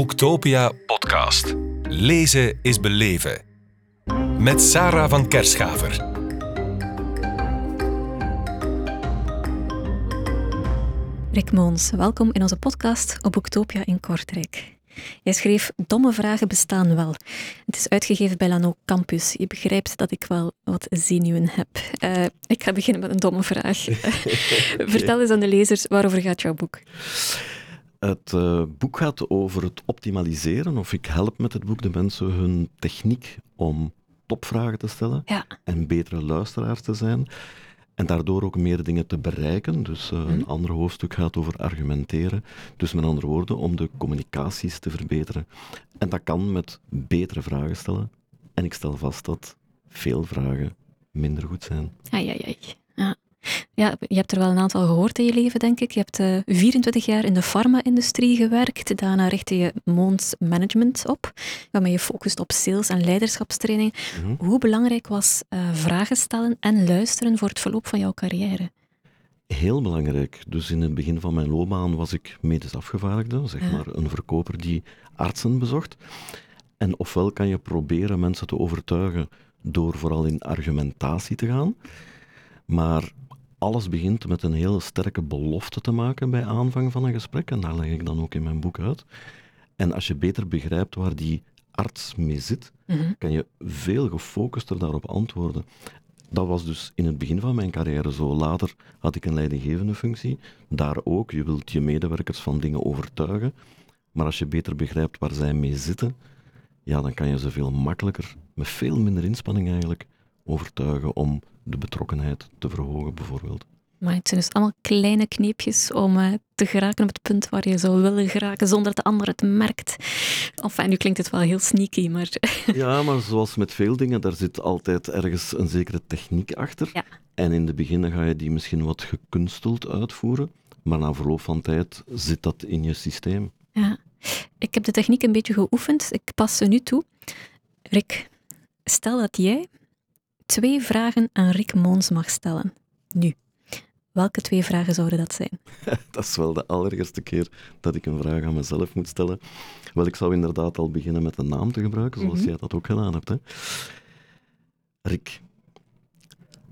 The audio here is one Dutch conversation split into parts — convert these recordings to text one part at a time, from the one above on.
Boektopia podcast. Lezen is beleven. Met Sarah van Kerschaver. Rick Moons, welkom in onze podcast op Boektopia in Kortrijk. Jij schreef Domme vragen bestaan wel. Het is uitgegeven bij Lano Campus. Je begrijpt dat ik wel wat zenuwen heb. Uh, ik ga beginnen met een domme vraag. Vertel eens aan de lezers, waarover gaat jouw boek? Het uh, boek gaat over het optimaliseren, of ik help met het boek de mensen hun techniek om topvragen te stellen ja. en betere luisteraars te zijn. En daardoor ook meer dingen te bereiken. Dus uh, een mm. ander hoofdstuk gaat over argumenteren. Dus met andere woorden, om de communicaties te verbeteren. En dat kan met betere vragen stellen. En ik stel vast dat veel vragen minder goed zijn. Ai, ai, ai. Ja. Je hebt er wel een aantal gehoord in je leven, denk ik. Je hebt uh, eh, 24 jaar in de farma-industrie gewerkt. Daarna richtte je Mons Management op, waarmee je focust op sales en leiderschapstraining. Mhm. Hoe belangrijk was uh, vragen stellen en luisteren voor het verloop van jouw carrière? Heel belangrijk. Dus in het begin van mijn loopbaan was ik medisch afgevaardigde, zeg maar een verkoper die artsen bezocht. En ofwel kan je proberen mensen te overtuigen door vooral in argumentatie te gaan. Maar alles begint met een hele sterke belofte te maken bij aanvang van een gesprek. En daar leg ik dan ook in mijn boek uit. En als je beter begrijpt waar die arts mee zit, mhm. kan je veel gefocuster daarop antwoorden. Dat was dus in het begin van mijn carrière zo. Later had ik een leidinggevende functie. Daar ook. Je wilt je medewerkers van dingen overtuigen. Maar als je beter begrijpt waar zij mee zitten, ja, dan kan je ze veel makkelijker, met veel minder inspanning eigenlijk, overtuigen om de betrokkenheid te verhogen, bijvoorbeeld. Maar het zijn dus allemaal kleine kneepjes om uh, te geraken op het punt waar je zou willen geraken zonder dat de ander het merkt. Enfin, nu klinkt het wel heel sneaky, maar... ja, maar zoals met veel dingen, daar zit altijd ergens een zekere techniek achter. Ja. En in de begin ga je die misschien wat gekunsteld uitvoeren, maar na verloop van tijd zit dat in je systeem. Ja. Ik heb de techniek een beetje geoefend. Ik pas ze nu toe. Rick, stel dat jij twee vragen aan Rick Moons mag stellen. Nu, welke twee vragen zouden dat zijn? dat is wel de allereerste keer dat ik een vraag aan mezelf moet stellen. Wel, ik zou inderdaad al beginnen met een naam te gebruiken, zoals mhm. jij dat ook gedaan hebt. Hè? Rick,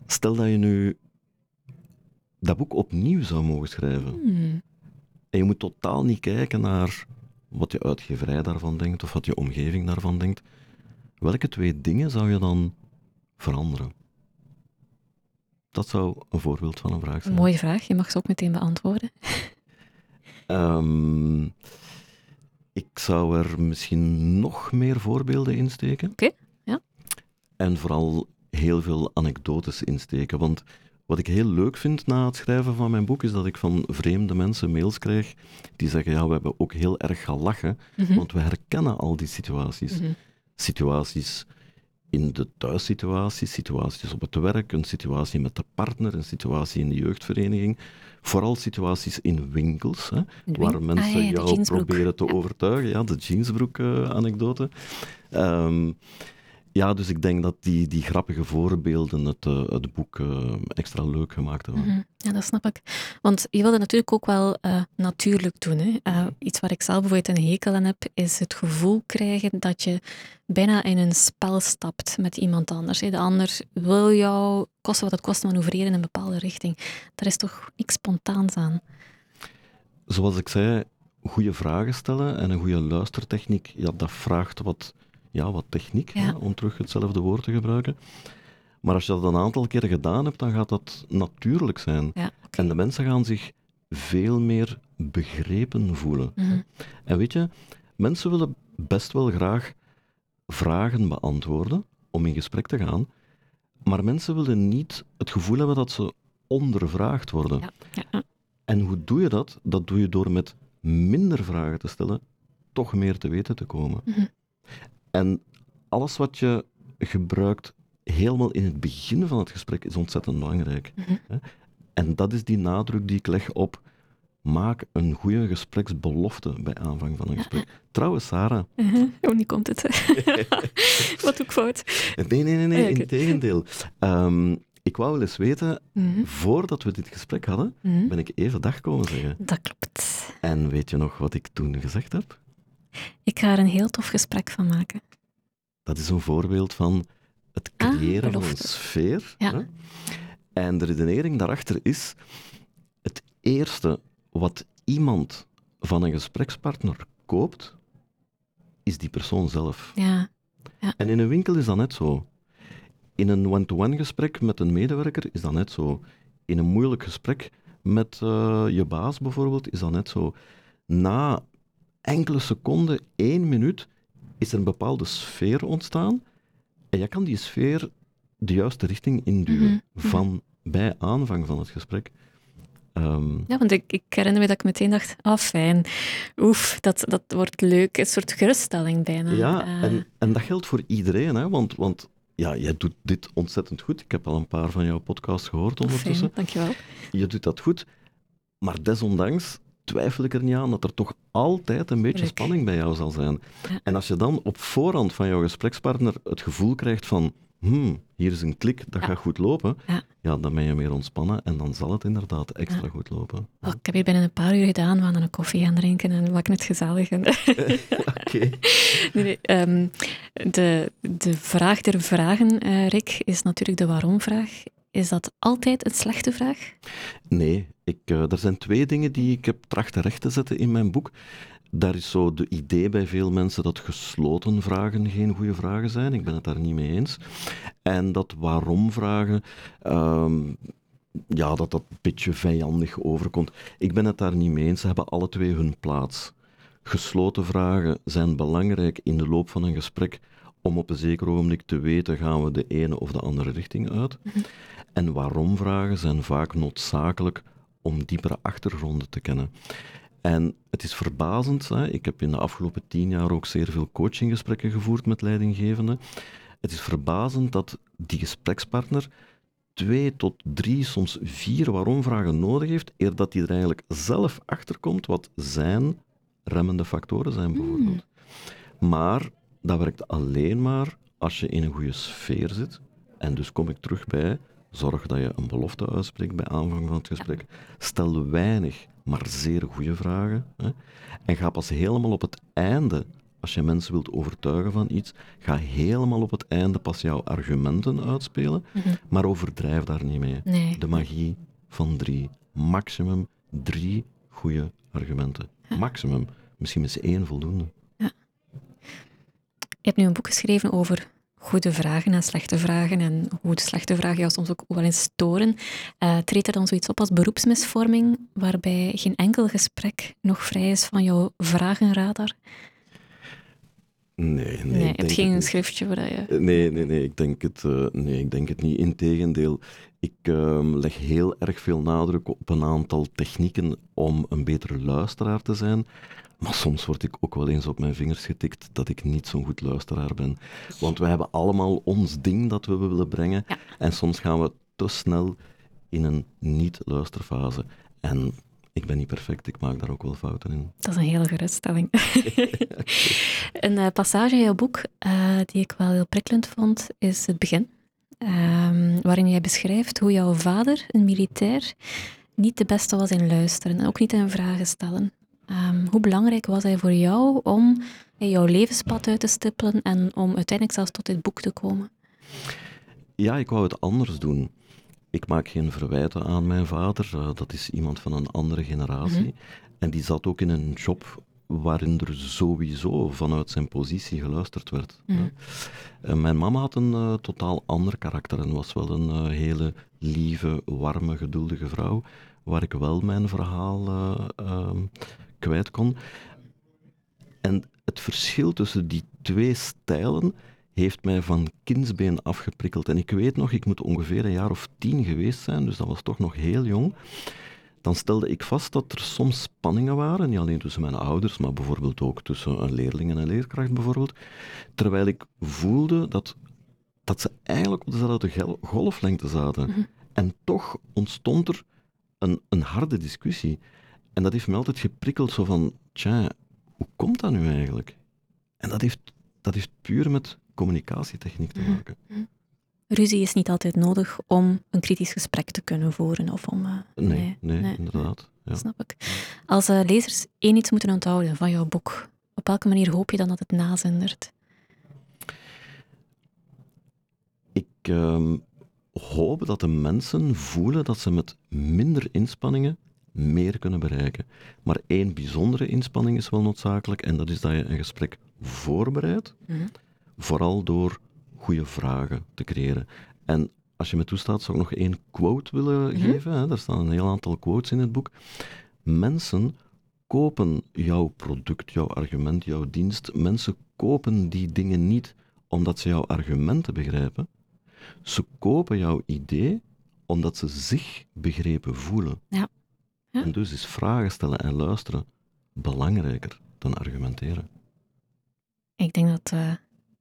stel dat je nu dat boek opnieuw zou mogen schrijven. Hmm. En je moet totaal niet kijken naar wat je uitgeverij daarvan denkt of wat je omgeving daarvan denkt. Welke twee dingen zou je dan veranderen? Dat zou een voorbeeld van een vraag zijn. mooie vraag, je mag ze ook meteen beantwoorden. um, ik zou er misschien nog meer voorbeelden insteken. Oké, ja. En vooral heel veel anekdotes insteken. Want wat ik heel leuk vind na het schrijven van mijn boek is dat ik van vreemde mensen mails krijg die zeggen: Ja, we hebben ook heel erg gelachen, mm want we herkennen al die situaties. Mhm. Situaties in de thuissituatie, situaties op het werk, een situatie met de partner, een situatie in de jeugdvereniging. Vooral situaties in winkels, hè, waar mensen ah, jou proberen te overtuigen. Ja, de jeansbroek-anekdote. Uh, ja, dus ik denk dat die, die grappige voorbeelden het, uh, het boek uh, extra leuk gemaakt hebben. Mm -hmm. Ja, dat snap ik. Want je wilde natuurlijk ook wel uh, natuurlijk doen. Hè? iets waar ik zelf bijvoorbeeld een hekel aan heb, is het gevoel krijgen dat je bijna in een spel stapt met iemand anders. Hè? De ander wil jou, kosten wat het kost, manoeuvreren in een bepaalde richting. Daar is toch niks spontaans aan. Zoals ik zei, goede vragen stellen en een goede luistertechniek, ja, dat vraagt wat ja, wat techniek, om terug hetzelfde woord te gebruiken. Maar als je dat een aantal keren gedaan hebt, dan gaat dat natuurlijk zijn. Ja, En de mensen gaan zich veel meer begrepen voelen. Mhm. En weet je, mensen willen best wel graag vragen beantwoorden om in gesprek te gaan, maar mensen willen niet het gevoel hebben dat ze ondervraagd worden. Ja. En hoe doe je dat? Dat doe je door met minder vragen te stellen, toch meer te weten te komen. Mhm. En alles wat je gebruikt helemaal in het begin van het gesprek is ontzettend belangrijk. Mhm. En dat is die nadruk die ik leg op maak een goede gespreksbelofte bij aanvang van een gesprek. Trouwens, Sarah. Uh -huh. Oh, nu komt het. Wat doe ik fout? Nee, nee, nee, nee. Ah, in tegendeel. Um, ik wou wel eens weten, mhm. voordat we dit gesprek hadden, ben ik even dag komen zeggen. Dat klopt. En weet je nog wat ik toen gezegd heb? Ik ga er een heel tof gesprek van maken. Dat is een voorbeeld van het Ah, creëren van een sfeer. Ja. Hè? En de redenering daarachter is: het eerste wat iemand van een gesprekspartner koopt, is die persoon zelf. Ja, En in een winkel is dat net zo. In een one-to-one gesprek met een medewerker is dat net zo. In een moeilijk gesprek met eh, je baas bijvoorbeeld is dat net zo. Na enkele seconden, één minuut, is er een bepaalde sfeer ontstaan. En jij kan die sfeer de juiste richting induwen Mhm, mhm. van bij aanvang van het gesprek. Ehm, ja want ik, ik herinner me dat ik meteen dacht, ah fijn, oef, dat, dat wordt leuk. Een soort geruststelling bijna. Ja, Eh, en, en dat geldt voor iedereen, hè? Want, want ja, jij doet dit ontzettend goed. Ik heb al een paar van jouw podcasts gehoord ondertussen. Fijn, dankjewel. Je doet dat goed, maar desondanks twijfel ik er niet aan dat er toch altijd een beetje spanning bij jou zal zijn. En als je dan op voorhand van jouw gesprekspartner het gevoel krijgt van hmm, hier is een klik, dat Ja. gaat goed lopen, Ja. ja, dan ben je meer ontspannen en dan zal het inderdaad extra Ja. goed lopen. Oh, ik heb hier binnen een paar uur gedaan, we gaan een koffie gaan drinken en wat het gezellig. En Oké. Nee, nee, ehm, de, de vraag der vragen, eh, Rick, is natuurlijk de waarom-vraag. Is dat altijd een slechte vraag? Nee, ik, eh, er zijn twee dingen die ik heb trachten recht te zetten in mijn boek. Daar is zo de idee bij veel mensen dat gesloten vragen geen goede vragen zijn. Ik ben het daar niet mee eens. En dat waarom-vragen, ehm, ja, dat dat een beetje vijandig overkomt. Ik ben het daar niet mee eens. Ze hebben alle twee hun plaats. Gesloten vragen zijn belangrijk in de loop van een gesprek om op een zeker ogenblik te weten, gaan we de ene of de andere richting uit. En waarom-vragen zijn vaak noodzakelijk om diepere achtergronden te kennen. En het is verbazend, hè? ik heb in de afgelopen tien jaar ook zeer veel coachinggesprekken gevoerd met leidinggevenden. Het is verbazend dat die gesprekspartner twee tot drie, soms vier waarom-vragen nodig heeft, eer dat hij er eigenlijk zelf achter komt wat zijn remmende factoren zijn, bijvoorbeeld. Maar dat werkt alleen maar als je in een goede sfeer zit. En dus kom ik terug bij, zorg dat je een belofte uitspreekt bij aanvang van het gesprek. Stel weinig, maar zeer goede vragen. Hè? En ga pas helemaal op het einde, als je mensen wilt overtuigen van iets, ga helemaal op het einde pas jouw argumenten uitspelen, Mhm. maar overdrijf daar niet mee. Nee. De magie van drie. Maximum drie goede argumenten. Maximum. Misschien is één voldoende. Hebt nu een boek geschreven over goede vragen en slechte vragen en hoe de slechte vragen jou soms ook wel eens storen. Eh treedt er dan zoiets op als beroepsmisvorming, waarbij geen enkel gesprek nog vrij is van jouw vragenradar? Nee, nee. Nee, ik je denk hebt het geen schriftje waar je... Nee, nee, nee, ik denk het, eh, nee, ik denk het niet. Integendeel, ik ehm, leg heel erg veel nadruk op een aantal technieken om een betere luisteraar te zijn. Maar soms word ik ook wel eens op mijn vingers getikt dat ik niet zo'n goed luisteraar ben. Want we hebben allemaal ons ding dat we willen brengen. Ja. En soms gaan we te snel in een niet-luisterfase. En ik ben niet perfect, ik maak daar ook wel fouten in. Dat is een hele geruststelling. een eh, passage in jouw boek eh, die ik wel heel prikkelend vond, is het begin. Ehm, waarin jij beschrijft hoe jouw vader, een militair, niet de beste was in luisteren en ook niet in vragen stellen. Ehm, hoe belangrijk was hij voor jou om jouw levenspad uit te stippelen en om uiteindelijk zelfs tot dit boek te komen? Ja, ik wou het anders doen. Ik maak geen verwijten aan mijn vader. eh, dat is iemand van een andere generatie. Mhm. En die zat ook in een job waarin er sowieso vanuit zijn positie geluisterd werd. Mhm. mijn mama had een eh, totaal ander karakter en was wel een eh, hele lieve, warme, geduldige vrouw, waar ik wel mijn verhaal eh, ehm, kwijt kon. En het verschil tussen die twee stijlen heeft mij van kindsbeen afgeprikkeld. En ik weet nog, ik moet ongeveer een jaar of tien geweest zijn, dus dat was toch nog heel jong. Dan stelde ik vast dat er soms spanningen waren, niet alleen tussen mijn ouders, maar bijvoorbeeld ook tussen een leerling en een leerkracht bijvoorbeeld. Terwijl ik voelde dat, dat ze eigenlijk op dezelfde golflengte zaten. Mhm. En toch ontstond er een, een harde discussie. En dat heeft me altijd geprikkeld, zo van, tja, hoe komt dat nu eigenlijk? En dat heeft, dat heeft puur met communicatietechniek te Mhm. maken. Ruzie is niet altijd nodig om een kritisch gesprek te kunnen voeren of om... Nee, nee, nee. inderdaad. Ja. Snap ik. Als eh, lezers één iets moeten onthouden van jouw boek, op welke manier hoop je dan dat het nazendert? Ik ehm, hoop dat de mensen voelen dat ze met minder inspanningen meer kunnen bereiken. Maar één bijzondere inspanning is wel noodzakelijk en dat is dat je een gesprek voorbereidt, Mhm. Vooral door goede vragen te creëren. En als je me toestaat, zou ik nog één quote willen Mhm. geven. Hè? Er staan een heel aantal quotes in het boek. Mensen kopen jouw product, jouw argument, jouw dienst. Mensen kopen die dingen niet omdat ze jouw argumenten begrijpen. Ze kopen jouw idee omdat ze zich begrepen voelen. Ja. Ja. En dus is vragen stellen en luisteren belangrijker dan argumenteren. Ik denk dat eh,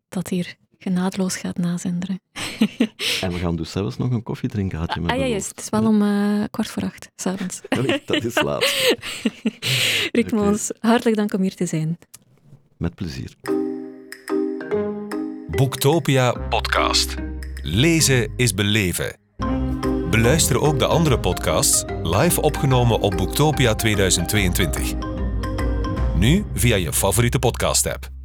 dat hier genadeloos gaat nazenderen. En we gaan dus zelfs nog een koffie drinken, had je me ah ja, juist. Het is wel om eh, kwart voor acht, s'avonds. Dat is laat. Rick. Moos, hartelijk dank om hier te zijn. Met plezier. Boektopia podcast. Lezen is beleven. Beluister ook de andere podcasts live opgenomen op Boektopia 2022. Nu via je favoriete podcast-app.